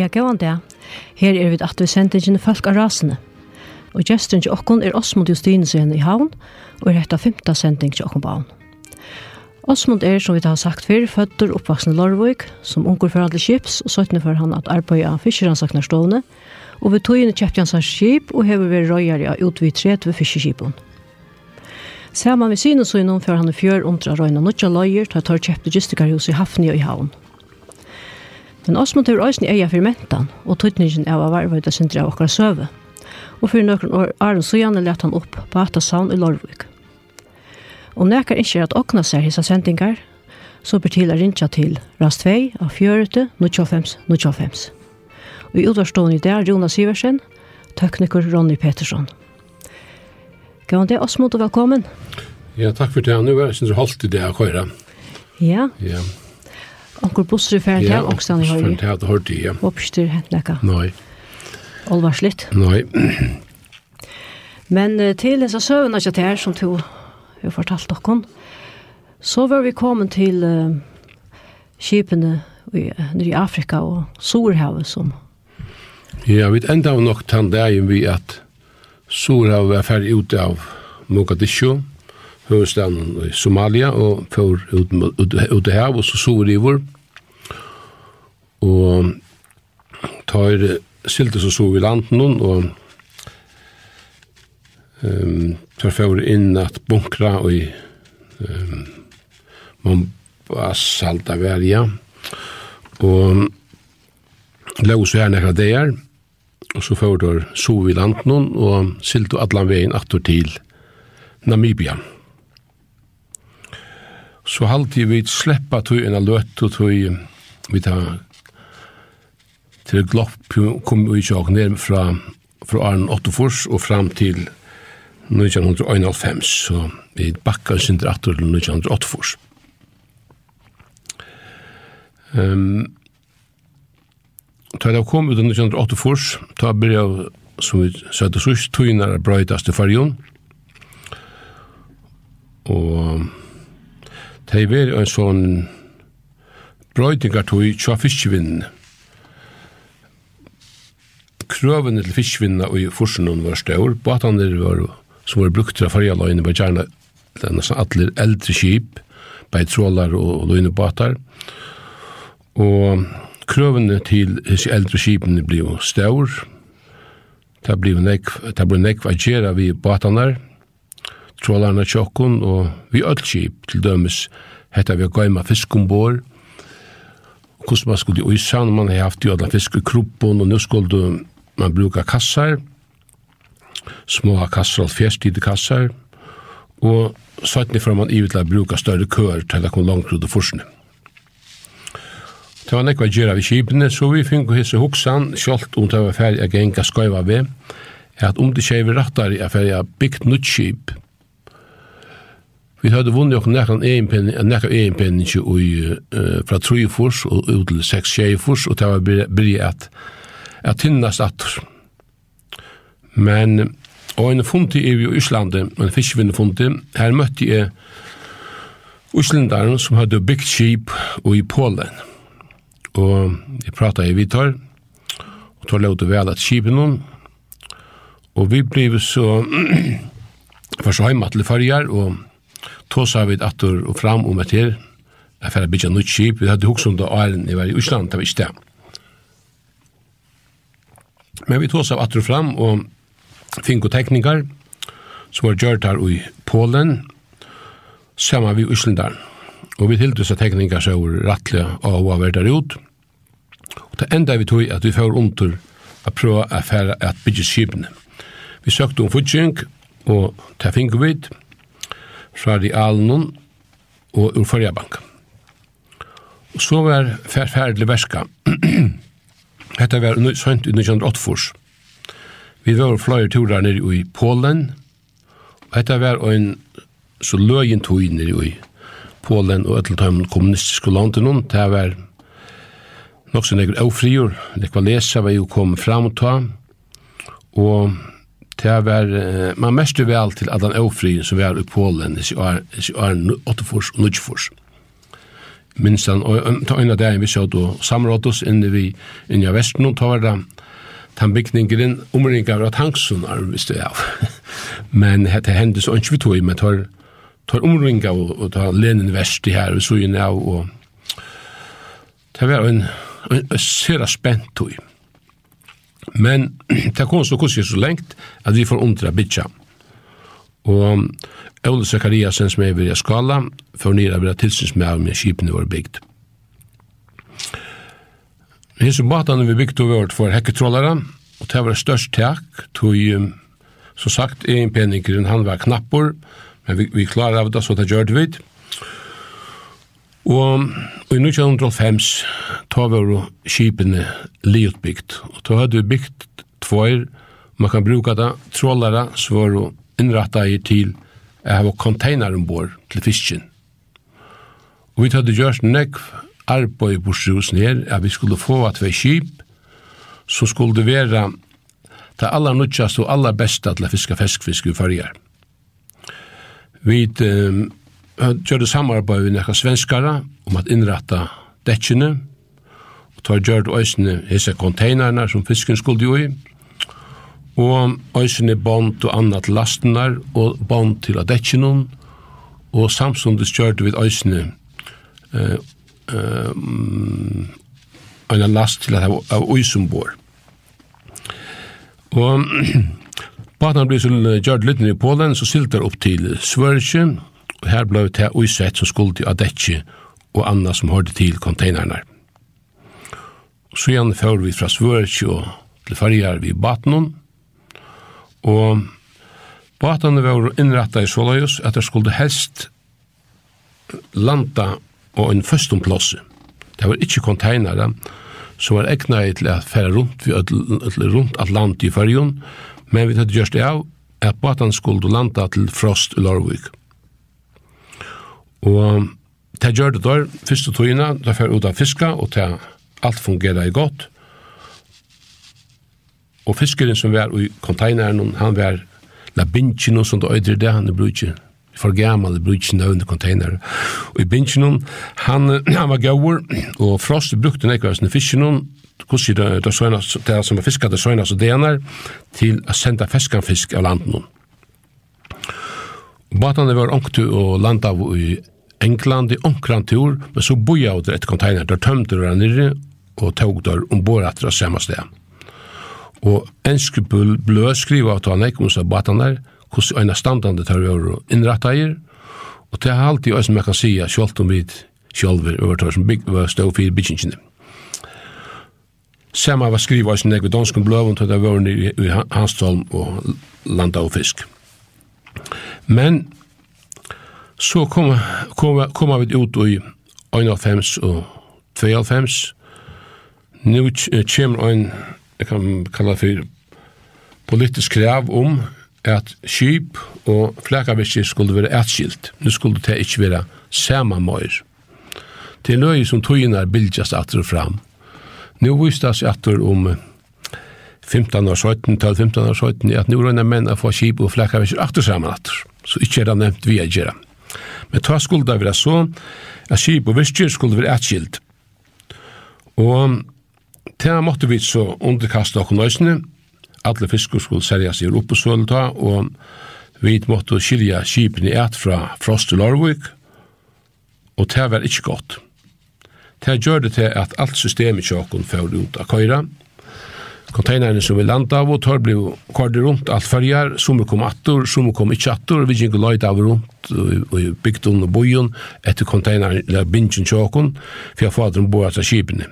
Ja, gøy det. Her er vi at vi sender ikke folk av rasene. Og gesten til okken er Osmond Justinesen i havn, og er etter femte sending til okken på havn. Osmond er, som vi har sagt før, føtter oppvaksende Lorvøk, som unger for alle skips, og søttene for han at arbeid av fiskeransaknarstående, og ved togene kjøpte hans skip, og hever vi røyere av utvidtret ved fiskeskipen. Saman vi synes og innom før han i fjør omtrar røyna nødja løyer, tar tar kjøpte gistikar i Hafni og i havn. Men Osmund har tøyre òsne eia for mentan, og tøytningen av å varva ut av sindri av okkar søve. Og for nøkron år Aron Sujane lett han opp på Hatta Savn i Lorvik. Om nekar ikke at okna seg hisa sendingar, så ber til rinja til rast 2 av 4. 95 95. Og i utvarstående i dag Jonas Iversen, tekniker Ronny Petersson. Gav han det Osmund, og velkommen. Ja, takk for det. Nå er jeg synes holdt i det å køyre. Ja. Ja. Onkel Busser er ferdig her, også han i høyre. Ja, det har de, ja. Oppstyr hentleka. Nei. Olvarslitt. Nei. Men til disse søvnene ikke til her, som to har fortalt dere, så var vi kommet til uh, skipene i Afrika og Sorhavet som... Ja, vi enda var nok den dagen vi at Sorhavet var ferdig ute av Mogadishu, hovedstaden i Somalia, og for ut, ut, ut, ut, ut og så så vi i og tar sildes så sov i landen og um, tar for inn at bunkra og i um, Mombasa verja og lau så her nekra deir og så får du sov i landen og sildes allan vegin attor til Namibia. Så halte vi sleppa tog en av løtt og tog vi tar til Glopp kom vi ikke ned fra, fra Arne Ottofors og fram til 1991, så vi bakka sin atter til 1988. Um, da jeg kom ut av 1988, da ble jeg, som vi sa til sørst, tøyner er brøytast til fargen. Og det er en sånn brøytingartøy tja fiskevinnene krøvene til fiskvinna og i forsunnen var stør, båtene var, som var brukt til å farge løgne, var gjerne nesten alle eldre skip, bei trålar og, og løgnebåtar. Og krøvene til disse eldre skipene ble jo stør, Det ble nekv, det ble nekv å gjøre vi båtene, trålarna tjokken, og vi ødel skip til dømes, hette vi å gøyma fisk ombord, hvordan man skulle i sann, man har haft jo alle fisk i kroppen, og nå skulle Man brukar kassar, små kassar, fjerstide kassar, og sattne får man ivet bruka større kør til å komme langt ut av forskning. Det var nekva gjerra vi kibene, så vi finko hisse hoksan, sjolt om det var ferdig a genga skaiva ved, er at om det skje vi rattari a ferdig a byggt nutt kib. Vi hadde vunnet okkur nekka egenpenning, nekka egenpenning fra trojfors og ut til seks tjejfors, og det var bryg at at tinnast atter. Men, og en fundi er vi i Íslandi, en fiskvinnefundi, her møtti jeg Íslandaren som hadde byggt skip og i Polen. Og jeg prata i Vitar, og tar lov til vel at skipen hon, og vi blev så først heima til farger, og tåsa vi atter og fram om etter, jeg færre bytja nytt skip, vi hadde huksom det åren i var i Ísland, det var ikke det. Men vi tog oss av atru fram og finko teknikar som var gjørt her i Polen saman vi Íslendar. Og vi hildi oss av teknikar som var rattlega av hva der ut. Og det enda vi tog at vi får under å prøve å fære at bygge skipene. Vi søkte om futsing og ta finko vid fra Realnon og ur Førjabank. Og så var færferdelig verska Hetta var sønt i 1908 Vi var flere turer nere i Polen, og hetta var ein så løgin tog nere i Polen og etter tøymen kommunistiske landet noen, det var nok så nekker avfrior, nekker lesa var jo kom fram og ta, og det var, man mest vel til at den avfrior som var i Polen i år 8 og 9 fors minstan, og ta øyna dagen vi så då samråd oss inne vi inne i Vesten, og ta var det bygninger inn omringa av tanksun, er vi stod. Men det hendes og ikke vi tog, men tar, tar omringa og, og tar lenen vest i her, og så inn av, og det var en, en, en sera spent tog. Men det kom så kurset så lengt at vi får undra bitja. Og Ole Zakariasen som er ved skala, for nere av tilsyns med av med skipene var bygd. Hins og matene vi bygd over for hekketrollere, og det var størst tak, tog, som sagt, en peningren, han var knappor, men vi, vi klarer av det, så det gjør det vidt. Og, i 1905 ta var skipene liutbygd, og da hadde vi bygd tvoir, man kan bruka det, trollere, så var det innratta i til jeg har container ombord til fisken. Og vi hadde gjort nekv arbeid på strusen her, at vi skulle få at vi kjip, så skulle det være det aller nødvendigste og aller beste til å fiske feskfisk i farger. Vi um, gjør det samarbeid med noen svenskere om at innrette dekkene, og tar gjør det også hese konteinerne som fisken skulle jo i, og øysene bond og annet lastnar og bond til adekkinon, og samstundes kjørte vi øysene eh, eh, en last til at av øysenbor. Og Baten ble som gjørt litt i Polen, så siltar opp til Sverige, og her ble det uisett som skulle til Adetje og Anna som hørte til konteinerne. Så igjen fører vi fra Sverige og til Farjar vi Batenon, Og båtene var innrettet i Solajus at det skulle helst landa og en førstum. Det var ikke konteinere som var egnet til å fære rundt, rundt Atlantet i fyrjon, men vi hadde gjørst det av at båtene skulle landa til Frost i Lorvik. Og det gjør det der, første togene, da fær ut av fiska, og det alt fungerer godt, Og fiskeren som var i konteineren, han var la bintjen og sånt øyder det, han er ikke for gammal det brutsen av under container. Og i bintjen, han, han var gauur, og frost brukte nekva sånne fiskjen, hvordan det, det, søgnas, det som var fiskat det søgnas og denar, til å senda feskan fisk av landen. Båtene var ångtu og landa i England i ångkran tur, men så boi av det et container, der tømte det nere, og tog der ombord etter å samme sted. Og enske blø skriva at han ekkum seg batanar, hos eina standande tar vi innrattaier, og det er alltid oss som jeg kan sija, sjalt om vi over tar som bygg, var stå fyrir byggingene. Sama var skriva oss nek vi danskum bløvun, til det var i, i Hanstholm og landa og fisk. Men, så kom, kom, kom vi ut i 1.5 og 2.5, nu kommer en jeg kan kalla for politisk krav om at skip og flekavirkir skulle være etskilt. Nu skulle det ikke være sama møyr. Det er nøy som tøyinar bildjast atter og fram. Nu seg atter om 15 år 17, 12-15 år 17, at nu røyna menn å få skip og flekavirkir atter saman atter. Så ikke er det nevnt vi er gjerra. Men ta skulle det være så at skip og virkir skulle være etskilt. Og Det måtte vi så underkaste okkur nøysene. Alle fiskur skulle seljas i Europasølta, og vi måtte skilja skipen i et fra Frost og Lorvik, og det var ikke godt. Det gjør det til at alt systemet tjokken fører ut av køyra. Konteinerne som vi landa av og tar ble kordet rundt alt fyrjar, som kom attor, som kom ikke attor, vi gikk løyt av rundt og bygd under bojen etter konteinerne, eller bingen tjokken, for jeg fadren bor etter skipene.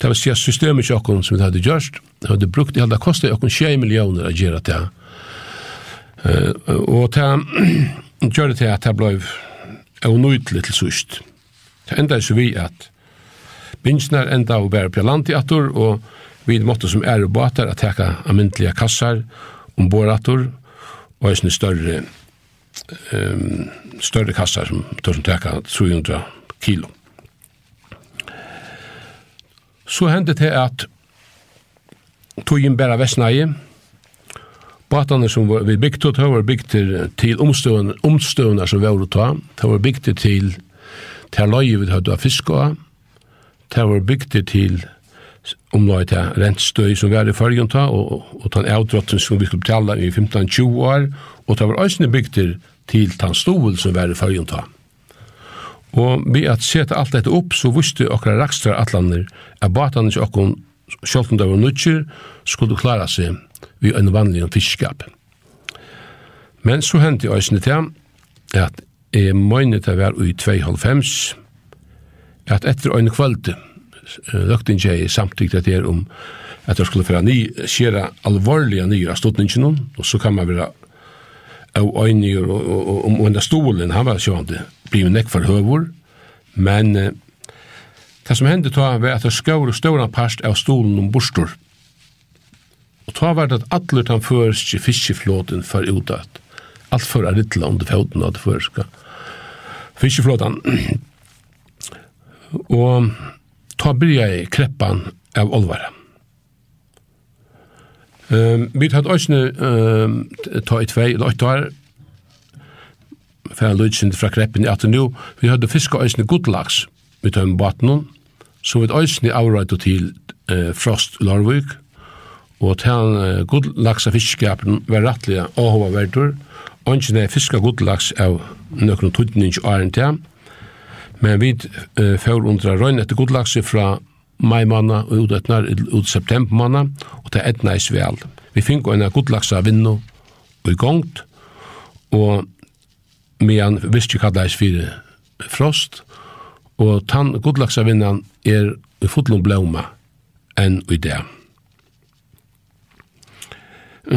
Det vil si at systemet til okken som vi hadde gjørst, hadde brukt det hadde kostet okken 20 millioner å gjøre det. Uh, og det gjør det til at det ble unøytelig til sørst. Det enda er så vi at binsnar enda å være på land i attor, og vi måtte som er og båtar at teka amyndelige kassar ombord attor, og eisne større, um, større kassar som tar som teka 300 kilo. Så hendte det at tog inn bæra vestnægi, Batane som var, vi bygde, det var bygd til omstøvende, omstøvende som vi var å ta. Det var bygd til til løye vi hadde av fisk av. Det var bygd til omløy til rentstøy som vi var i fargen ta, og, og den avdrotten som vi skulle betale i 15-20 år. Og det var også bygd til den stol som vi var i fargen ta. Og vi at seta alt dette opp, så visste okra rakstra atlander at batan ikke okkon sjolten det var nutjer, skulle klara seg vi en vanlig fiskskap. Men så hendte jeg òsne til at jeg møyne til å være i 2,5 at etter øyne kvöld løkten jeg at til om at jeg skulle færa ny, skjere alvorlige nye av stodningene, og så kan man være av øyne og om under stolen, han var sjående, blir jo nekk for høvor, men eh, det som hendte ta var at det skår og ståra parst av stolen om bostor. Og ta var det at atler den førske fiskeflåten for utdatt. Alt for er litt land foten av det førske. Fiskeflåten. og ta byrja i kreppan av olvara. Um, vi tatt òsne um, ta i tvei, eller åtta år, fer lutsen fra kreppen at nu vi hadde fiska øysne godlaks med tøm vatnen, så vi øysne avrættu til eh, frost Larvik, og til eh, godlaksa ver var rettelig åhova verdur, og er fiska godlaks av nøkron tuttning og æren til, men vi eh, får undra røgn etter godlaks fra mai manna og ut etnar ut september manna, og ta etna i svel. Vi fink en av vinnu og i gongt, og medan viski kallais fyrir frost, og tann godlaksavinnan er i fotlom blåma enn i det.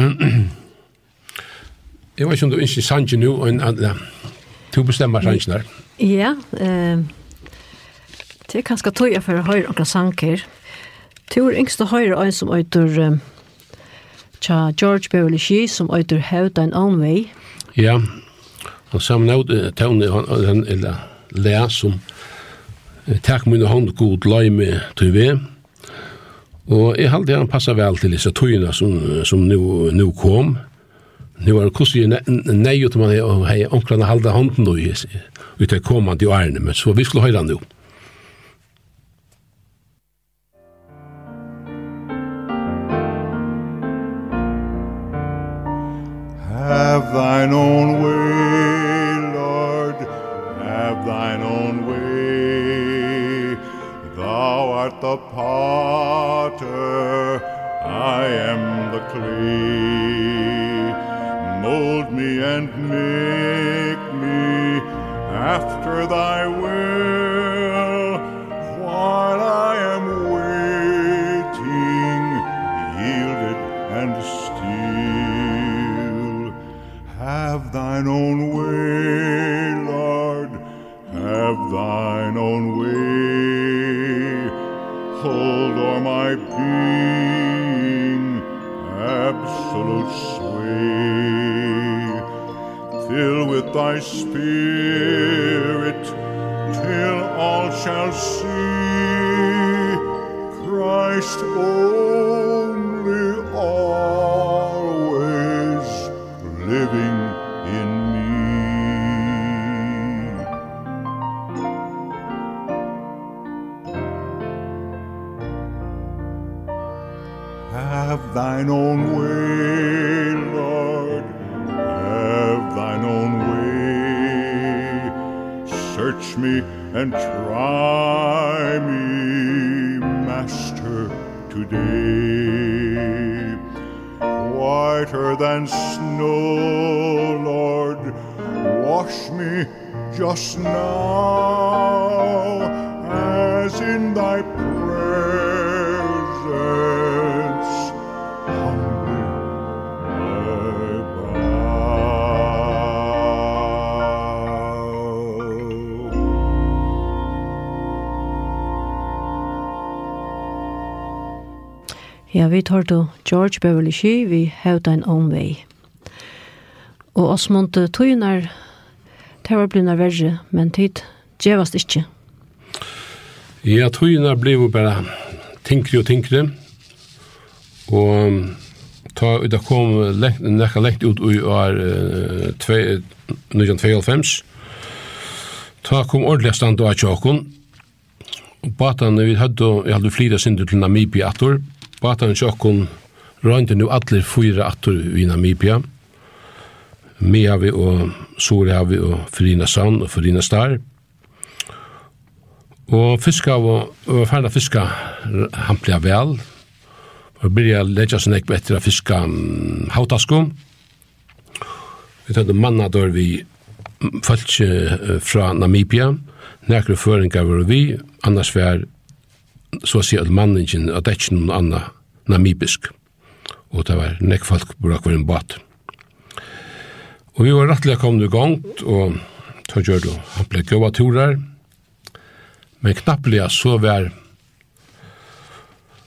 Jeg vet ikke om du ikke sanger nå, og du bestemmer sanger der. Ja, eh, det er kanskje tog jeg for å høre noen sanger. Det er yngst å høre en som øyder tja George Beverly Shee, som øyter Hevda en annen vei. Ja, ja Og saman av tøvne, han eller lea som takk min hånd god løy med tøyve. Og jeg halte han passa vel til disse tøyene som, som nu, nu kom. Nu var det kostig nei ut man hei omkrande halda hånden og ut til kommande i ærene, men så vi skulle høyre han jo. Have thine own way the potter, I am the clay. Mold me and make me after thy will. Ja, vi tar til George Beverly Shee, vi hevde en own way. Og oss måtte tøyner, det var blivna verre, men tid djevast ikke. Ja, tøyene ble jo bare tinkre og tinkre, og ta ut det kom nekka lekt ut i år 1992, ta kom ordentlig stand og av tjåkon, og batan vi hadde, jeg hadde flyttet sindu til Namibia atur, Batan Tjokkun røynte nu atler fyra atur i Namibia. Mihavi og Sorihavi og Frina Sand og Frina Star. Og fiska og, og ferda fiska hampliga vel. Og byrja leggja sin ekbe etter a fiska um, hautasko. Vi tøyde mannador vi fölkje fra Namibia. Nekru føringar var vi, annars var så å si at manningen at det er ikke noen anna namibisk. Og det var nekk folk brak var en bat. Og vi var rettelig kommet i gang, og så gjør du, Han ble gøy turer, men knappelig så var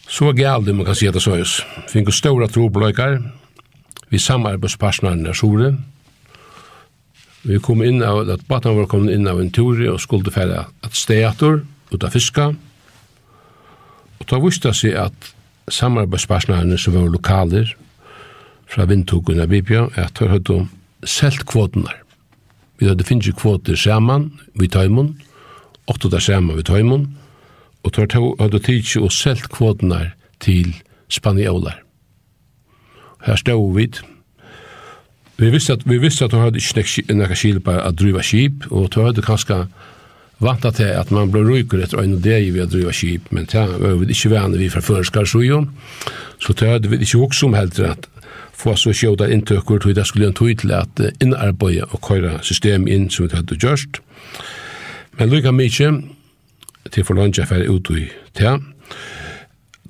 så gæl man kan si at det så oss. Finko ståra trobløykar, vi samarbeidspartnerne er sore, vi kom inn av, at baten var kommet inn av en tur og skulle fære at steator ut av fiska, Og da visste jeg seg at samarbeidspartnerne som var lokaler fra vindtogen av Bibia, at de hadde selt kvotene. Vi hadde finnet kvoter sammen ved Tøymon, åtte der sammen ved Tøymon, og de hadde tidsi og selt kvotene til spanioler. Her stod vi, vi visste at, vi visste at de hadde ikke nekka skil på å driva skip, og de hadde kanskje vanta til at man blir ryker etter øyne dag ved å drive kjip, men det var vi ikke vane vi fra føreskar så jo. Så det hadde vi ikke også om helt at få så sjåda inntøkker til det skulle en tog til at innarbeide og køyre system inn som vi hadde gjørst. Men lykka mykje til for lunge for ut i te,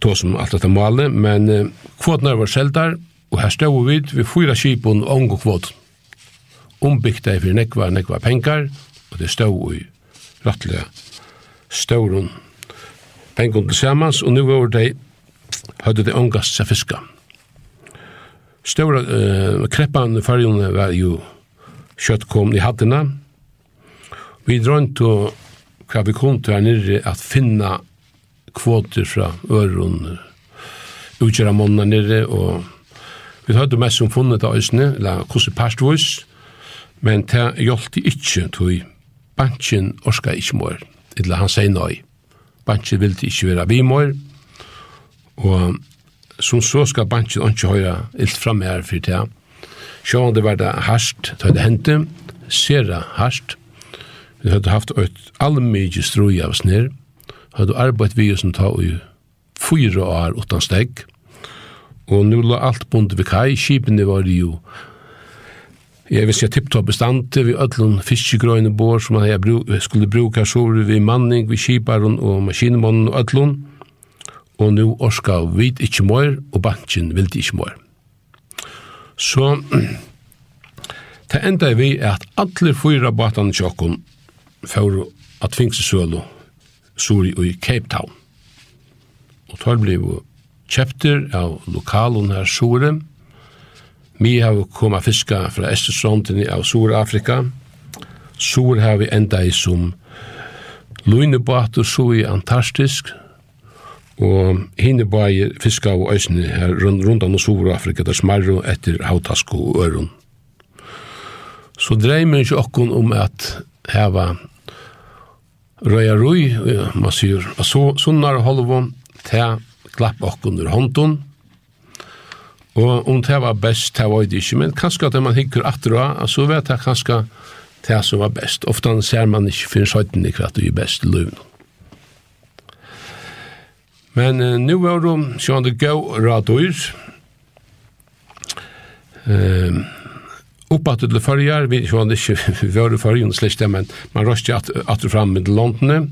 to som alt dette male, men kvotene var sjeldar, og her stod vi vi fyra kjipon og omgå kvot. Ombygda i for nekva, nekva penkar, og det stod vi rettelig stauren pengon til samans, og nu var det høyde det ångast seg fiska. Stora uh, kreppan i fargjone var jo kjøttkomne i hattena. Vi drønt og hva vi kom til her nere at finna kvoter fra øron utgjøra månna nere, og vi høyde mest som funnet av øsne, eller kossi parstvois, men det hjelpte ikkje tog Bansjen orska ikkje mår, eller han sier nøy. Bansjen vil ikkje være vi mår, og som så skal bansjen ikke høyre ilt fram her for det. Sjåan det var det harsht, det hadde hendt, sera harsht. Vi hadde haft et allmykje strøy av oss snir, hadde arbeidt vi som ta i fyra år utan steg, og nu la alt bunt vi kai, skipene var jo Jeg visste jeg tipptopp bestandte vi ødlun fiskegrøyne bor som jeg bruk, skulle bruka sår vi manning, vi kiparen og maskinemannen og ødlun. Og nu orska vi ikkje mår, og banken vil ikkje mår. Så det enda vi at alle fyra batan tjokken for at fingsesølo sori i Cape Town. Og tar blei kjepter av lokalen her sore, Vi har koma fiska fra Estersondene av Sur-Afrika. Sur har vi enda i som Luinebåter så i Antarktisk, og hinne bare fiska av æsni her rundt om Sur-Afrika, der smarro etter hautasko og øron. Så dreimer ikke okkon om at heva røya røy, man sier, sunnar og til klapp glapp okkon ur Og om det var best, det var det ikke, men kanskje at man hikker atter atterå, så vet jeg kanskje det som var best. Ofte ser man ikke for søyten i hva det er best i løven. Men uh, nå var det sånn det går radøyr. Uh, Oppatt til førjar, vi var det ikke var det førjen men man røst jo at, at fram med London.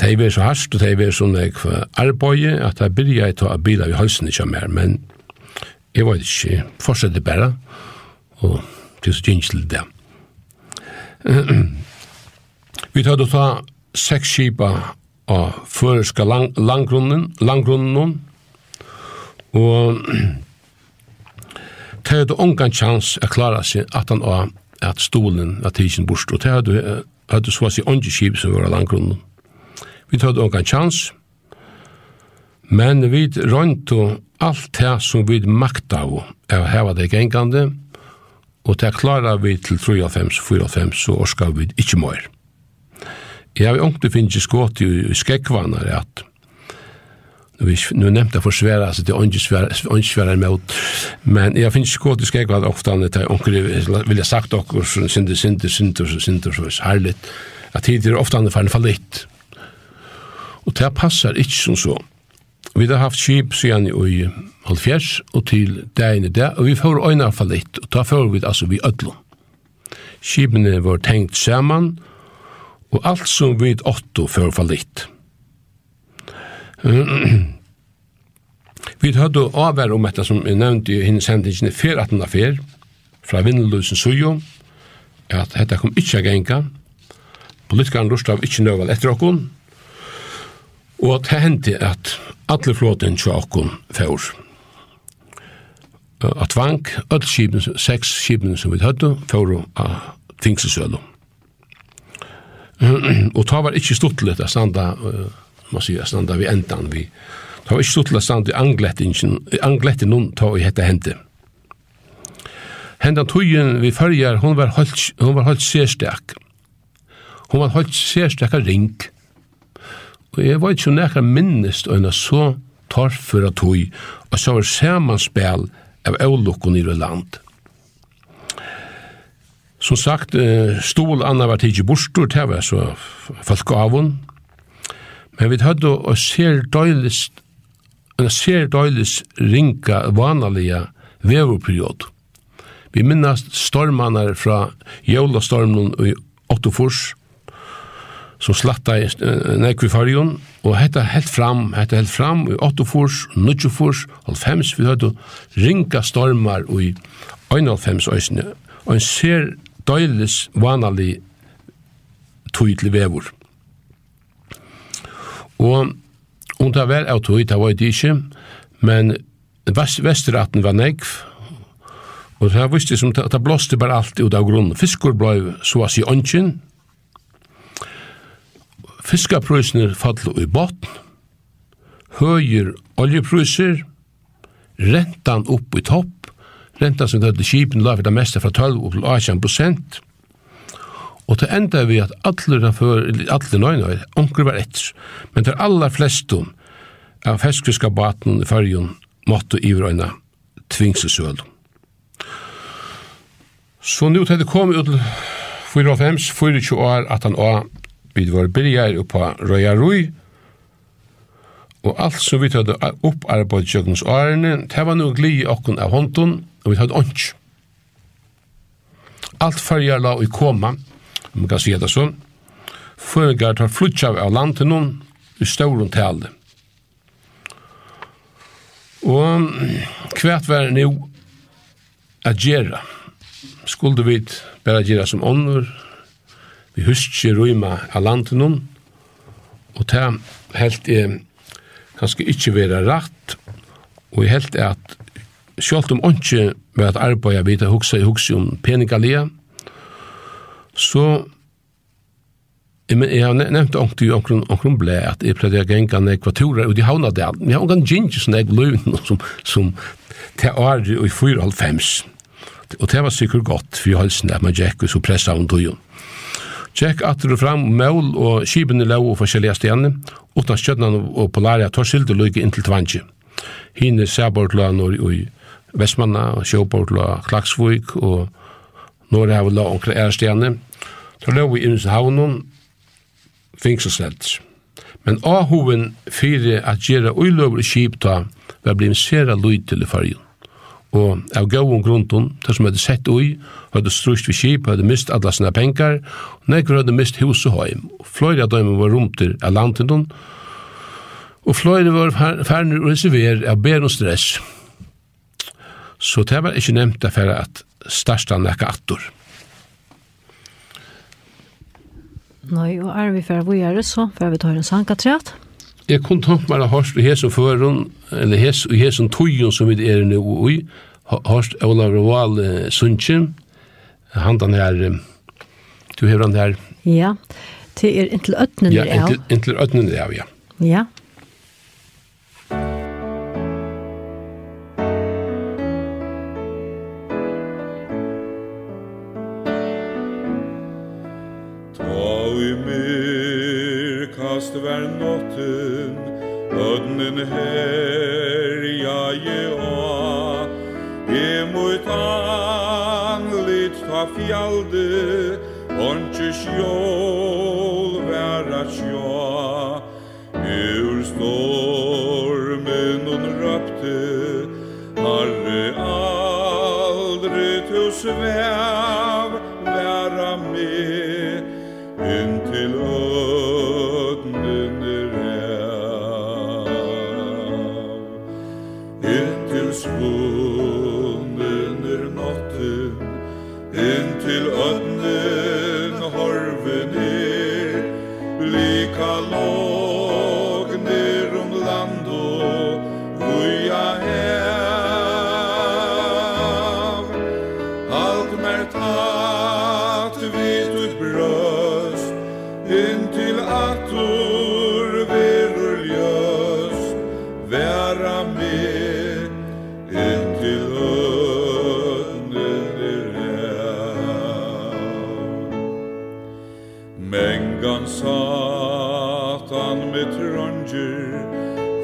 det er så hardt, og det er så nek arbeid, at jeg begynner jeg til å bila i halsen ikke mer, men jeg var ikke, fortsette bare, og til så gynns til det. Vi tar da ta seks kipa av føreska lang, langgrunnen, langgrunnen, og det er da ongan chans å klara seg at han var at stolen, at tidsen bort, og det er da hadde så å si ongeskiv som var langgrunnen. Vi tøtt åka chans, men vi røyntu alt det som vi makta av å heva det gengande, og det klara vi til 3-5-4-5, så orska vi ikkje mår. Jeg har ångte finnje skått i skekkvannar, at vi nu nämnde för svära så det är inte svära mot men jag finns skott i skägg vad ofta när det onkel vill jag sagt och synd synd synd synd så härligt att det är ofta när fallit Og det passar ikke som så. Vi har haft skip siden i halvfjers og til dagen der, og vi får øyne for litt, og da får vi altså vi ødlom. Skipene var tenkt saman, og alt som vi åtto får for litt. vi hadde avvær om dette som jeg nevnte i hennes hendelsene før 18. før, fra Vindeløsen Sujo, at dette kom ikke å genka. Politikeren rustet av ikke nøvel etter åkken, Og det hendte at alle flåten til åkken fjord. At vank, alle skibene, seks skibene som vi hadde, fjord av tvingsesølo. og ta var ikke stuttlet å standa, man sier, standa vi endan vi. Ta var ikke stuttlet å standa i anglettingen, noen ta i hette hendte. Hendan tøyen vi fyrjar, hon var holdt, hon var holdt sérstak. Hon var holdt sérstakar ring. Og jeg var ikke nekka minnest og en så torfur at hui, og så var samanspel av avlukkun i det land. Som sagt, stol anna var tidsi bostur, det var så folk av hon, men vi hadde å ser døylist, en ser døylist ringa vanaliga vevoperiod. Vi minnast stormanar fra jólestormen i Åttofors, som slatta i nekvi fargen, og hetta helt fram, hetta helt fram i 8 furs, 9 furs, 95, vi høyde ringa stormar og i 91 øysene, og en ser døylis vanalig tydelig vevor. Og om det var av tøy, det var det ikke, men vest, vesteraten var nekv, og det her visste som det blåste bare alt ut av grunn. Fiskur blei så å si åndsjen, Fiskaprøysene faller i botten, høyer oljeprøyser, rentan opp i topp, rentan som gøyde kipen la for det meste fra 12 opp til 18 prosent, og til enda vi at alle før, alle nøyne, onker var etter, men til aller fleste av feskfiskabaten i fargen måtte i vrøyne tvingsesøl. Så nå til det kom ut til 4 4 år at han også Vi var byrjar på Røya Rui, og alt som vi tøyde opparbeid tjøkkens årene, det var noe gli i okken av hånden, og vi tøyde ånds. Alt fyrir la i koma, om man kan si det sånn, Føringar tar flutja av land til noen i stålen tale. Og kvært var nu a gjerra. Skulle vi bare gjerra som ånder, vi huskje røyma av landenon, og det helt er kanskje ikke være rett, og helt er at selv om ikke ved at arbeid vidt jeg husker, jeg husker om peningalia, så men, jeg har nevnt ångt i omkron, omkron ble at jeg pleide å genga nekvaturer ut i havna del. Men Jeg har omkron gynge sånn jeg løvn som, som til Ari og i 4,5. Og det var sikkert godt for halsen at man gikk og så pressa om tøyen. Tjekk atter og fram mål og skibene lov og forskjellige stjerne, utan skjøtnan og polaria tar silde løyke inntil tvantje. Hine sæbortla når i Vestmanna, og sjåbortla og Norge har vi la omkring ærstjerne. Tar lov i Innshavnen, fengselselt. Men ahoven fyrir at gjera uiløver skip ta, var blivin sera lyd til i fargen og av gauon grunden, det som hadde sett ui, hadde strust vi kip, hadde mist alla sina penkar, og nekker hadde mist hus og heim. Fløyre av dem var rumter av landet, og fløyre var færner og reserver av ber og stress. Så det var ikke nevnt derfor at starsta nekka attor. Nei, og er vi fyrir vi er så, for vi tar en sankatræt. Jeg kunne tenkt meg å hørst i hesen føren, eller hes, i hesen tøyen som vi er nå i, hørst Olav Roval eh, Sundtjen, han den her, du hever han her. Ja, til er inntil øtnen ja, er av. Ja, inntil øtnen er av, ja. Ja, sonen her.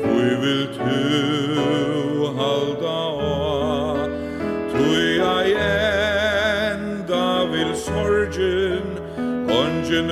Tui vil tu halda oa. Tui ai enda vil sorgen Ongen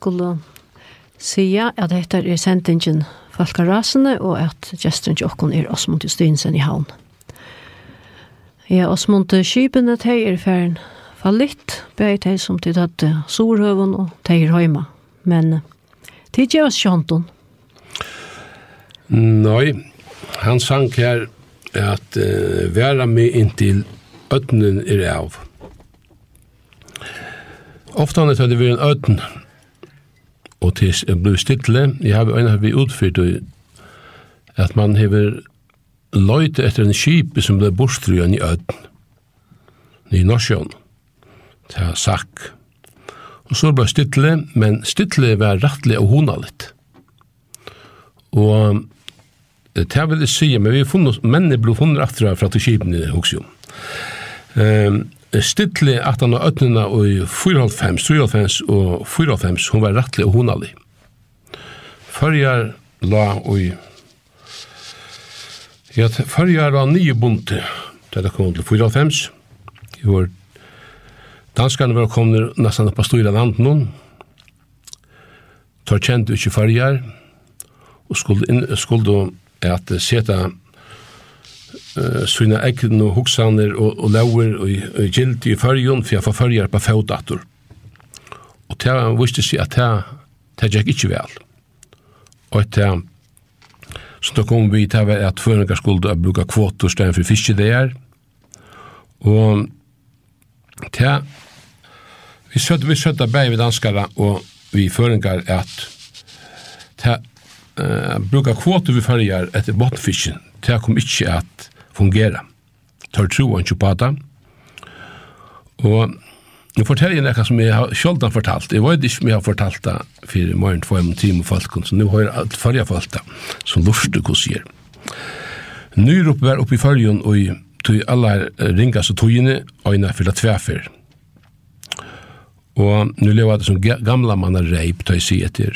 skulle sige at dette er sendingen Falkarasene, og at gesten til åkken er Osmund Justinsen i havn. Ja, Osmund Kybene, de er for fallitt, bare de som til dette Sorhøven og de er. Men de gjør oss kjønton. Nei, han sang her at uh, være med inntil øtnen er av». Ofta han hadde vært en ødn, og til jeg ble stille, jeg har øyne vi utfyrt at man hever løyte etter en skip som ble bortstruan i øden, i Norsjøen, til Sakk. Og så ble stille, men stille var rettelig og honalit. Og det vil jeg si, men vi har funnet, mennene ble funnet etter fra til skipene i Hoksjøen. Um, stille at han og øtnene i 4.5, 3.5 og 4.5, hun var rettelig og honalig. Førjar la i Ja, førjar la nye bunte, da det kom til 4.5, I år var kommet nesten på av land noen. Tar kjent ikke førjar, og skulle, inn, skulle at seta uh, sina egn og hoksaner og, og lauer og, og gildi i fyrjun for jeg får fyrjar på faudator. Og det viste seg at det, det gikk ikke vel. Og at det så da kom vi til var at føringar skulle bruke kvotor stedet for fiske det er. Og det vi søtte vi søtte bæg vi danskare og vi føringar at det uh, bruka kvotor vi fyrjar etter bottenfisken det kom ikke at fungera. Tar tru og på det. Og jeg forteller noe som jeg har selv fortalt. Jeg vet ikke om jeg har fortalt det for morgen, for en time folk, så nå har jeg alt forrige folk det, som lurte hva sier. Nyrop var oppe i følgen, og tog alle ringas og togene, og for det tvefer. Og nå lever det som gamla mann er reip, tar jeg si etter.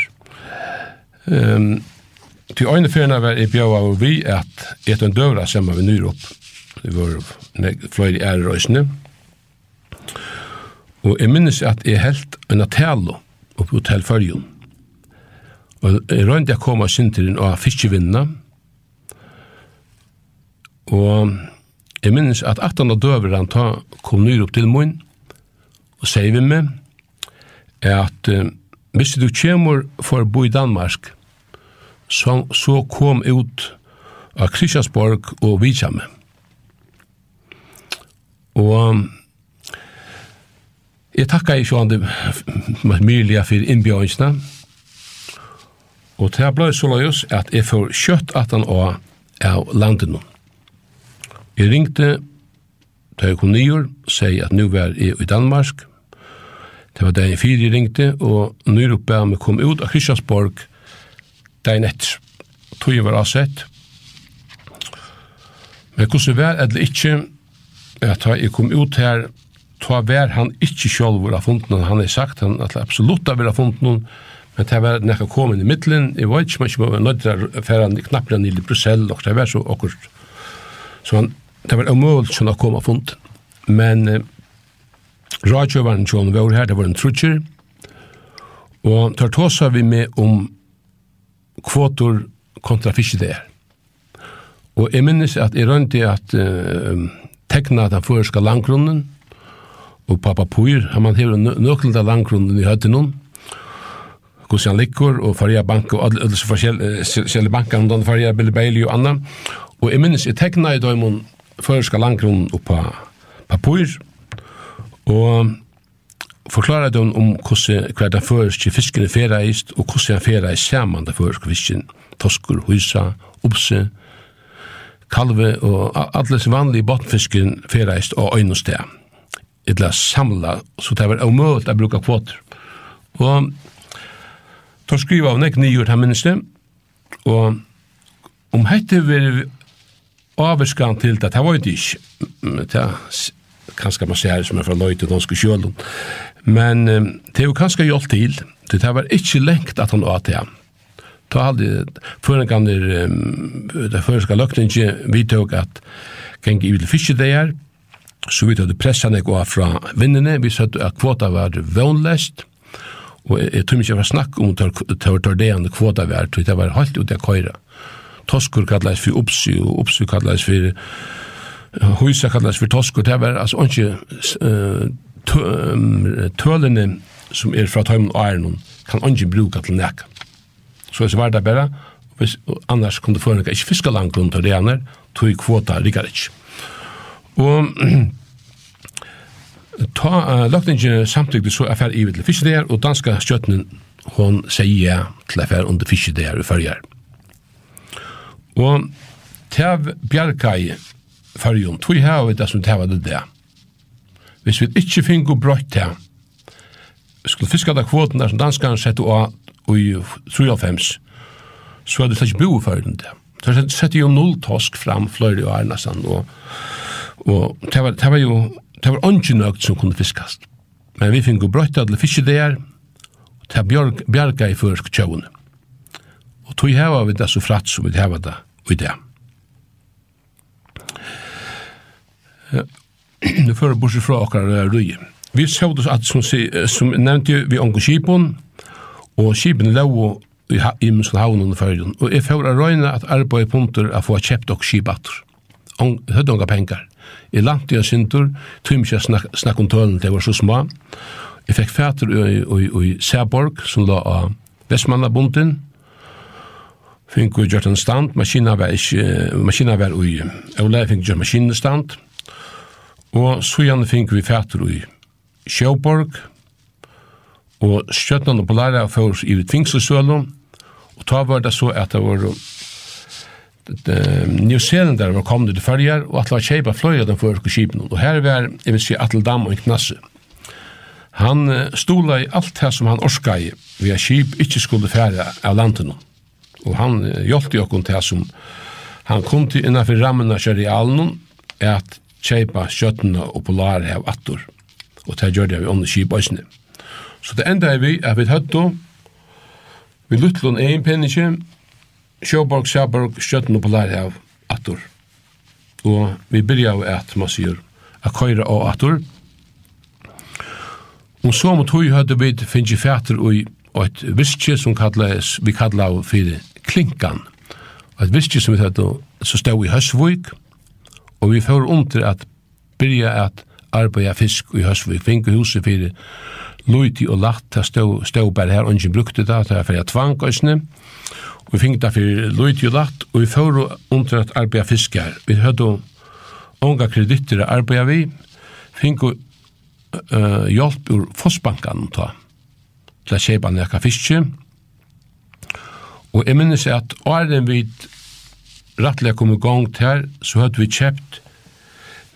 Um, Til øyne fyrna var jeg bjøy av vi at et en døvra saman vi nyr opp. Det var fløyre ære røysene. Og jeg minnes at jeg helt en atelo oppe i hotell Førjun. Og jeg røyndi jeg kom av sinteren av fiskevinna. Og jeg minnes at at han døvra han ta kom nyr opp til mun og sier vi med at hvis du kjemur for å bo i Danmark, så, så kom ut av Kristiansborg og Vidjamme. Og jeg takker ikke om det myrlige for innbjørnsene. og det ble så løs at jeg får kjøtt at han var av landet nå. Jeg ringte da jeg kom nyer, sier at nå var jeg i Danmark, Det var da jeg fire ringte, og nyrup bæg meg kom ut av Kristiansborg dagen etter. Tøye var avsett. Men hvordan var det ikke, at da jeg kom ut her, ta vær han ikkje sjálv var funden, han har sagt han at absolutt var funden, men det var nekka komin i middelen, jeg var ikke, man ikke var nødt til å fære han knappere nil i Brussel, og det var så akkurat. Så han, det var omøvult som å komme funden. Men eh, radiovaren John var her, det var en trutcher og tar tåsa vi med om kvotor kontra fiske det er. Og jeg minnes at jeg rønte at uh, tekna den føreska langgrunnen, og pappa Puir, han man hever nøklet av langgrunnen i høyde noen, hvordan han likkur, og Faria Bank, og alle disse forskjellige bankene, den Faria Billy Bailey og anna, og jeg minnes jeg tekna i døymon føreska langgrunnen oppa papur, og forklarar dem om hvordan hver den føreske fisken er ferreist, og hvordan han ferreist saman den føreske fisken, tosker, hysa, opse, kalve og alle som vanlige bottenfisken ferreist og øynostea. Etla samla, så det var omøyelt å bruka kvoter. Og tar skriva av nek nyhjort her minnes og om hette vi avskan til det, det var jo ikke, det er kanskje man ser som er fra Løyte, danske kjølen. Men um, det jo kanskje gjort til, det var ikke lengt at han åt det. Da hadde føringene, um, det føringene løkten ikke, vi tog at gikk i det her, så vi tog pressene gå fra vinnene, vi sa at kvota var vannlest, og jeg tror ikke jeg var snakk om det var det enn kvota var, det var helt ut av køyre. Toskur kallast for Upsi, og Upsi kallast for Huisa kallast for Toskur, det var altså ikke tølene som er fra tøymen og æren kan ikke bruka til nek. Så det var det bare, hvis, annars kunne føringa ikke fiske langt rundt og reaner, tog kvota rikker ikke. Og ta uh, løgningen samtidig så er ferdig i til fiske der, og danska stjøtnen hon sier ja til er ferdig under fiske der og følger. Og Tav Bjarkai fyrjun, tog hava vi det som tava det der hvis vi ikke finner brøtt til, skulle fiske av kvoten der som danskene sette av i 93, så hadde det ikke bo for den der. Så sette jo null tosk fram fløyre og Arnasan, og, og det, var, det var jo det var ikke nøgt som kunne fiskast. Men vi finner brøtt til fiske der, og det bjørg, bjerga i førsk tjøvene. Og tog heva vi det så fratt som vi heva det i det nu fører borsi fra okkar rui. Vi sjåd det at, som, som nevnte vi ongo kipon, og kipen lau i imenskan havn under fyrjun, og jeg fyrir røyna at arbeid punkter a få kjept og kipater. Hødde onga pengar. I langt i sintur, tøym ikke snak, snakk om tølen, det var så små. Jeg fikk fæter i Sæborg, som la av Vestmannabunden, Fink gjort en stand, maskina var ikke, maskina var ui, Ola fink gjort maskinestand, Og sujan fink vi fætur i Sjøborg, og skjøttene og polara fyrir i Tvingselsølen, og ta var det så at det var New Zealand der var kommet til färger, og at la kjeipa fløya den fyrir skipen, og her var, jeg vil si, Atle Dam og Knasse. Han stola i alt det som han orska i, vi er skip ikkje skulle fære av landen, og han hjelpte jo okkur til som han kom til innanfor rammen av kjerialen, at kjeipa skjøttene og polare av attor, og det gjør det vi ånne kjibøysene. Så det enda er vi at vi høtto, vi luttlån ein penninje, sjåborg, sjåborg, skjøttene og polare av attor. Og vi byrja av at man sier, a køyra av attor, Og så mot høy høyde vi finnes fætter i et viskje som kalles, vi kallar for klinkan. Og et viskje som vi høyde, så stod i Høsvøk, Og vi får under at byrja at arbeida fisk i Høsvik, finke huset fyrir luiti og lagt, det stod, stod bare her, ungen brukte det, det er fyrir tvang òsne, og vi finke det fyrir luti og lagt, og vi får under at arbeida fisk her. Vi høyde unga kreditter å arbeida vi, finke uh, hjelp ur Fossbankan ta, til å kjeipa nekka fiske, og jeg minnes at åren vi rattlega kom i gong til så hadde vi kjept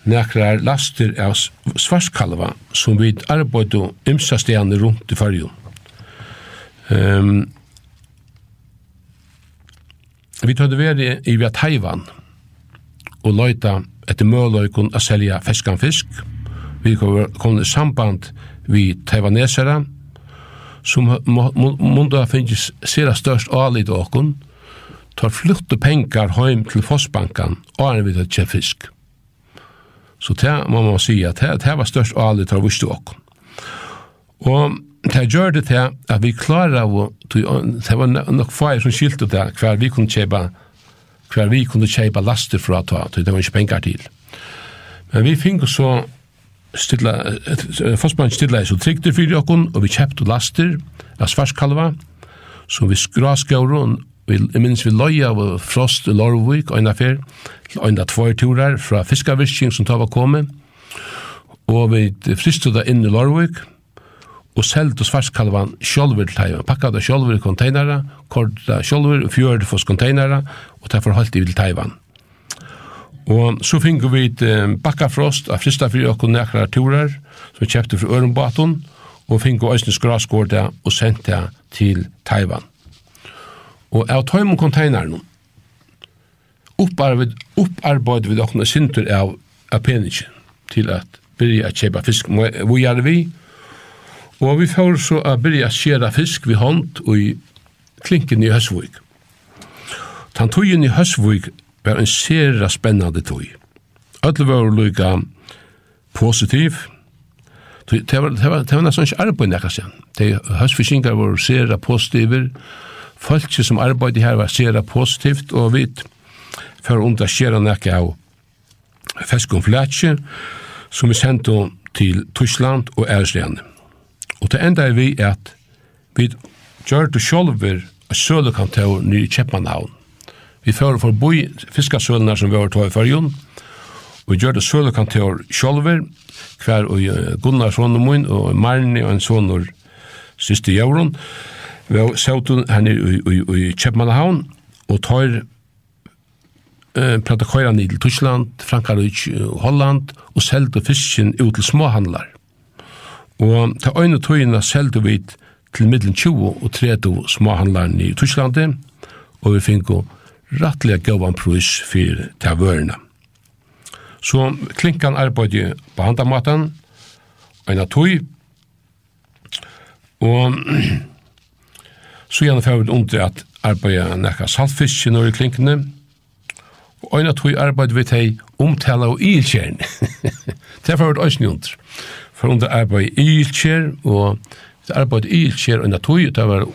nekrar laster av svarskalva som vi arbeid og ymsa stedene rundt i fargen. Um, vi tøyde veri i via Taiwan og løyta etter møløykun a selja feskan fisk. Vi kom i samband vi taiwanesere som mundu a finnst sira størst alit åkon, tar flytte pengar heim til Fossbankan og er vid til fisk. Så det må man si at det, det var størst alit av viste okkur. Og det gjør det til at vi klarer av det var nok feir som skilte det hver vi kunne kjøpe hver vi kunne kjøpe laster fra ta, det var ikke penger til. Men vi fikk så stilla, Fossmann stilla så trygter fyrir okkun og vi kjøpte laster av svarskalva som vi skraskaur Jeg minns vi løy av Frost i Lorvik, øyna en av tvær turar fra fiskavirking som tava kommet, og vi fristet da inn i Lorvik, og selte svarskalvan sjolver til Taiwan. Pakka det sjolver i konteinere, korda sjolver og fjørd fos konteinere, og det forholdt vi til Taiwan. Og så finner vi et bakkafrost av frista fyrir og nekra turer, som vi kjøpte fra Ørenbaton, og finner vi òsne skraskårda og sendte til Taiwan. Og av tøym og konteineren opparbeid vi okna sinter av, av peningen til at byrja at kjepa fisk. Hvor gjør vi, og vi får så at byrja at skjera fisk vi hånd og i klinken i Høsvøk. Tan tøyen i Høsvøk var en sera spennande tøy. Alle var lykka positiv, Det var, det var, det var nesten ikke arbeid nekka sen. De høstfiskingar var sera positiver, Folket som arbeidde her var sera positivt, og vi for undra skjera nekka av feskum flætje, som vi sendte til Tyskland og Æresleane. Og til enda er vi at vi gjør det sjolver av sølekantor nye Kjeppmannhavn. Vi fører forbi fiskasølene som vi har tog i fargen, og vi gjør det sølekantor sjolver, hver og Gunnar Sonemoen og Marni og en sonor siste jævron, og Vi har sett henne i Kjøpmannahavn, og tar prata køyra ned til Tyskland, Frankrike og Holland, og seldu fisken ut til småhandlar. Og ta øyne tøyina seldu vi til middelen 20 og 30 småhandlar i Tyskland, og vi finko rattelig gavan prus for ta vørna. Så klinkan arbeidde på handamaten, øyne tøy, og Så gjerne får vi under at arbeida nekka saltfisk når i klinkene, og øyne tog arbeid vi teg omtala og ilkjern. det er for hvert øyne under. For under arbeid ilkjern, og det arbeid ilkjern øyne tog, det var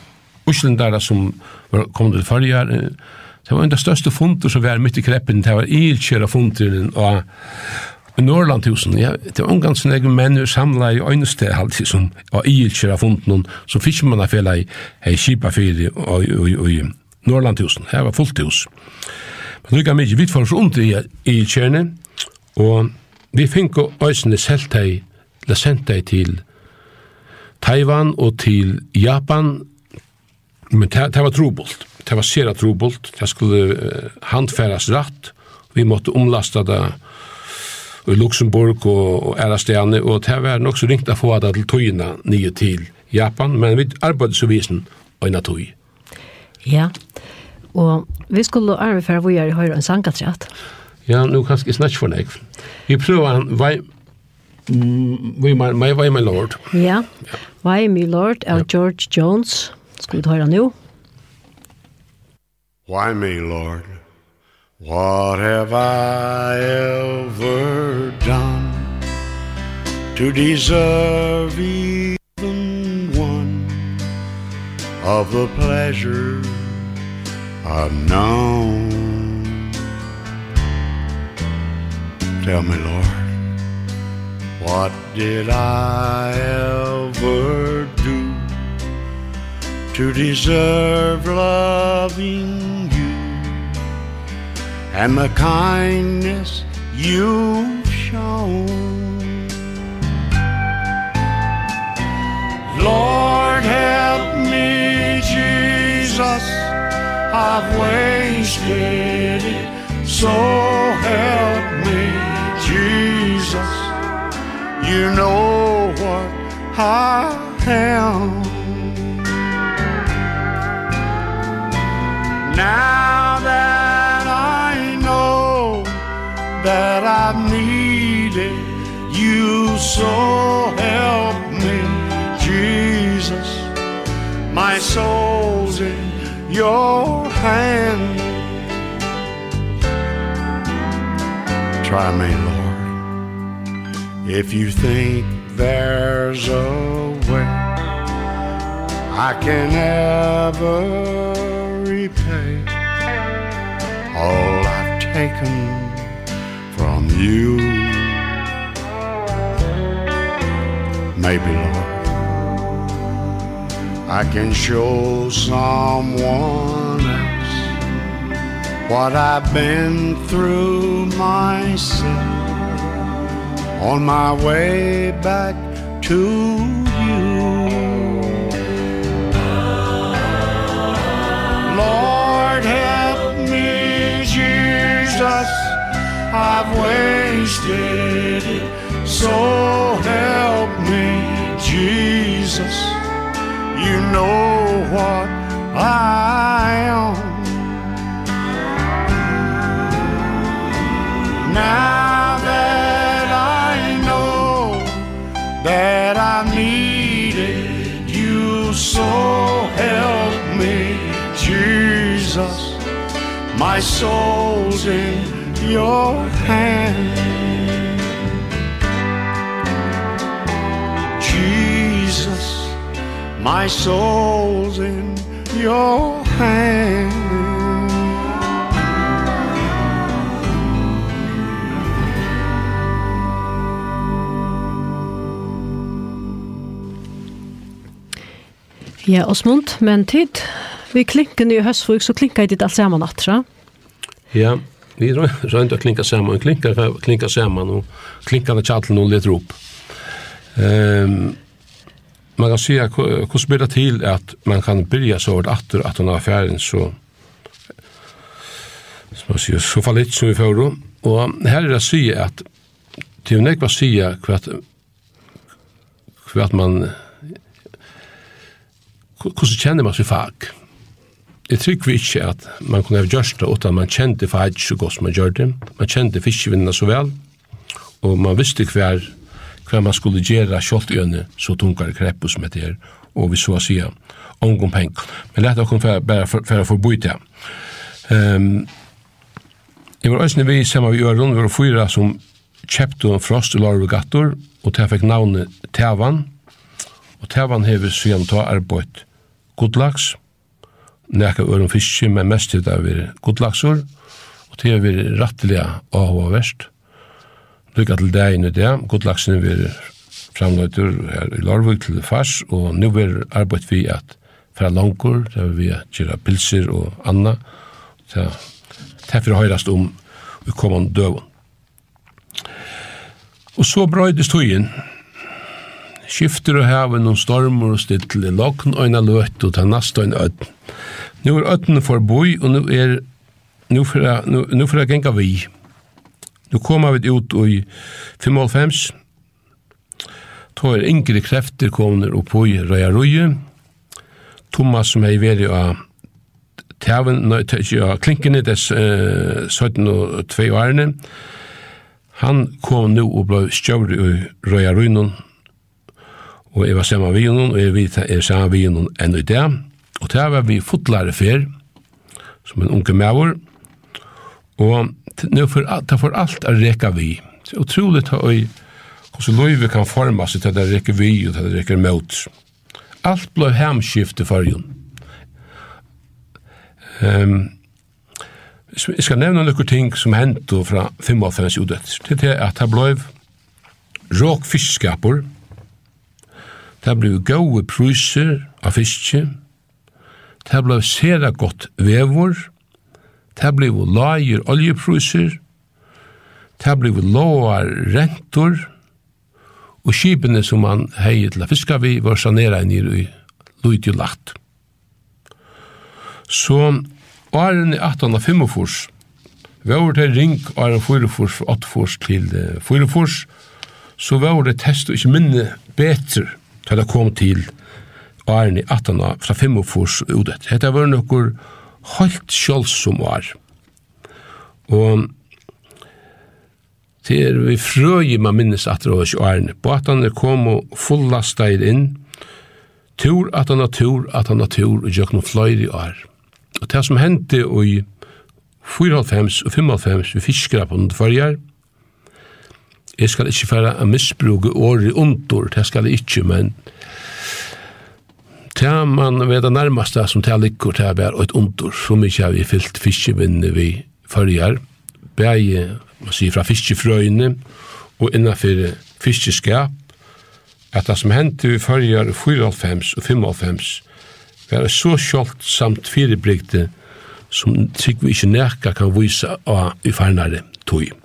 uslendere som var kommet til farger, det var en av største funter som var midt i kreppen, det var ilkjern av funderen, og i Norrlandhusen, ja, det var omgang sin egen menn samla i øyneste alltid som var ielkjer av funden noen, så fikk man av fela i hei kipa fyri og i Norrlandhusen, her var fullt hus. Men lykka mykje, vi fyrir rundt i ielkjerne, og vi fink øysene selv hei, eller sendt deg til Taiwan og til Japan, men det var trobult, det var sera trobult, det skulle handfæras rett, vi måtte omlasta det, i Luxemburg og, og Erastene, og det var nok så ringt å få det til tøyene nye til Japan, men vi arbeidde så visen øyne tøy. Ja, og vi skulle arve for vi er i høyre en sangatratt. Ja, nu kanskje snakk for deg. Vi prøver en vei, vi my, my, my, my Lord. Ja. Why My Lord av. George Jones. Skal vi høre nå? Why Me Lord? What have I ever done To deserve even one Of the pleasure I've known? Tell me, Lord What did I ever do To deserve loving and the kindness you've shown. Lord help me Jesus. I've wasted it. So help me Jesus. You know what I am. Now that that I needed. You so help me Jesus. My soul's in your hand. Try me Lord. If you think there's a way I can ever repay all I've taken you. Maybe, Lord I can show someone else What I've been through myself On my way back to you. Lord help me Jesus. I've waited souls in your hand Jesus my soul's in your hand Ja, Osmund, men tid, vi klinken i høstfug, så klinker jeg dit alt sammen atra. Ja, vi røynt å klinka saman, klinka, klinka saman, og klinka det tjallen noen litt rop. Um, man kan se hvordan blir det til at man kan byrja så vart atter at han har affæren så som man sier, så fallit som vi får og her er det å si at til hun ikke var si man hva at man hvordan kjenner man seg fag jeg trykker ikke at man kunne ha gjort det, uten at man kjente for så godt som man gjør det. Man kjente fiskevinnene så vel, og man visste hver, hver man skulle gjøre kjølt øynene så tungere krepper som det er, og vi så å si omgå peng. Men lett dere for, bare for, for å få bo det. Um, jeg var også vi sammen med Øron, vi var fyra som kjøpte en frost i Larvegator, og til jeg fikk navnet Tavan, og Tavan hever siden ta arbeid Godlaks, nekka øren fiske, men mest til det er godlaksor, og til det er rettelig av og verst. Lykka til deg inn i det, godlaksen er framløyter her i Lorvig til fars, og nu er arbeid vi at fra langkor, der vi gjør pilser og anna, det er for høyrast om vi kommer døven. Og så brøydes tøyen, Skifter og haven noen stormer og stille, lokken og en løt og ta nast og en ødn. Nå er ødn for boi, og nå er nå for nu, genga vi. Nu koma vi ut i 55. Tå er yngre krefter kommer opp i Røya Røye. Thomas som hei veri av Tjaven, nei, ikke klinkene, des eh, 17 og 2 årene. Han kom nu og ble stjøvrig i Røya Røynen, og jeg var sammen med henne, og jeg vet at jeg er sammen med henne enn i det. Og det var vi fotlare fer, som en unge maver, og det får, det får alt å reka vi. Det er utrolig at jeg, hvordan løyve kan forma seg til at det reker vi og til at det reker mot. Alt ble hemskift i fargen. Um, jeg skal nevne noen ting som hendte fra 55 udet. Det er at det ble råk fiskskaper, Det ble gode pruser av fiske. Det ble sera godt vevor. Det ble lager oljepruser. Det ble låar rentor. Og skipene som man heier til å fiske vi var sanera nere i Luit og Lagt. Så åren i 1845 var det ring åren 4 fors, 8 fors til 4 fors, så var det test og ikke minne bedre til det kom til åren i 18 fra 45 udet. Hetta var nokkur helt sjálfsum var. Og det er vi frøy man minnes at det var ikke årene. Båtene kom og fulla inn. Tur at han har tur, at han har tur, og gjør noen fløyre i år. Og det som hendte i 94 og 95 vi fiskere på noen førjer, jeg skal ikke fære å misbruke året under, det skal jeg ikke, men det man vet det nærmeste som det ligger, det er bare et under, så mye har vi fyllt fiskevinne vi følger, Begge, man sier, fra fiskefrøyene og innenfor fiskeskap, at det som hendte vi følger 94 og 95, var så kjolt samt firebrygte som Trygve ikke nærka kan vise av i farnare tog.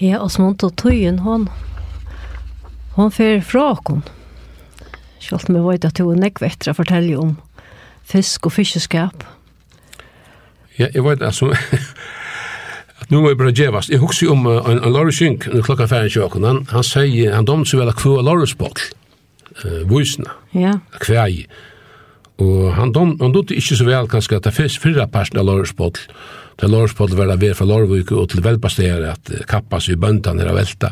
Ja, og som hun tog tøyen, hun, hun fer fra henne. Selv om jeg vet at hun er nekve etter å fortelle om fisk og fiskeskap. Ja, jeg vet altså, at nå må jeg bare djevast. Jeg husker om uh, en, en Lars Jynk, klokka færen kjøkken, han, han sier, han domte seg vel at kvå Lars Boll, uh, vysna, ja. kvei. Og han, dom, han domte ikke så vel kanskje at det fyrra parten av Lars Boll, til Lorspål var det fra Lorvik og til velbastere at kappa kappas i bøndene er velta.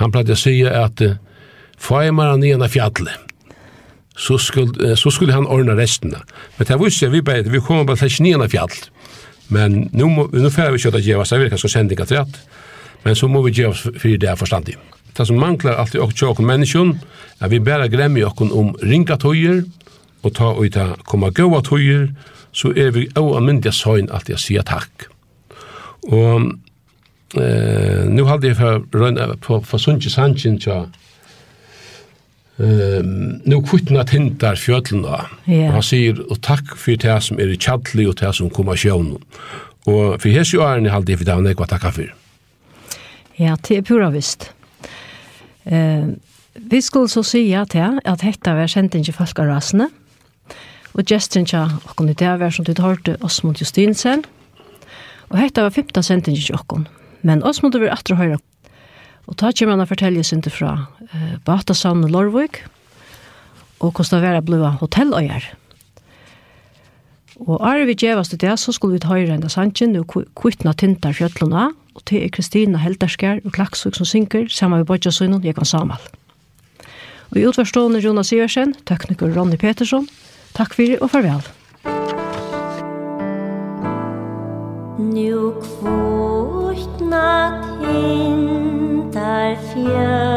Han pleide å si at får man han igjen av fjallet, så skulle, så skulle han ordna resten. Men det visste jeg, vi, bare, vi kommer bare til igjen av fjall. Men nu, må, nu får vi ikke at gjøre, så vi kan skal sende ikke til Men så må vi gjøre for det er forstandig. Det som manglar alltid og tjokken menneskjon, er vi bare glemmer jokken om ringa tøyer, og ta og ta koma gåa tøyer, så er vi også myndig søgn alltid å si takk. Og eh, nå hadde jeg for rønne på, på Sundsje Sanchen til eh, nu kvittna tintar fjøtlene. Yeah. Han sier, og takk for det som er kjadlig og det som kommer sjøvn. Og for hese årene hadde jeg for det han ikke takka for. Ja, det er pura visst. Eh, vi skulle så si at, ja, at hekta var kjent ikke folk av. Mm Og gesten tja okkon i det var som du hørte Osmond Justinsen. Og hetta var 15 sending i okkon. Men Osmond var atre høyre. Og ta kjem han å fortelle sin til fra eh, Batasand og Lorvik. Og hvordan det var å bli hotelløyer. Og er vi djevast til det, så skulle vi ta høyre enda sannsyn og kvittna tintar fjøtlene. Og til er Kristina Helderskjær og Klaksvik som synker, sammen med Bodja jeg Jekan Samal. Og i utverstående Jonas Iversen, tekniker Ronny Petersson, Takk fyrir og farvel. Nu kvotna tindar fjör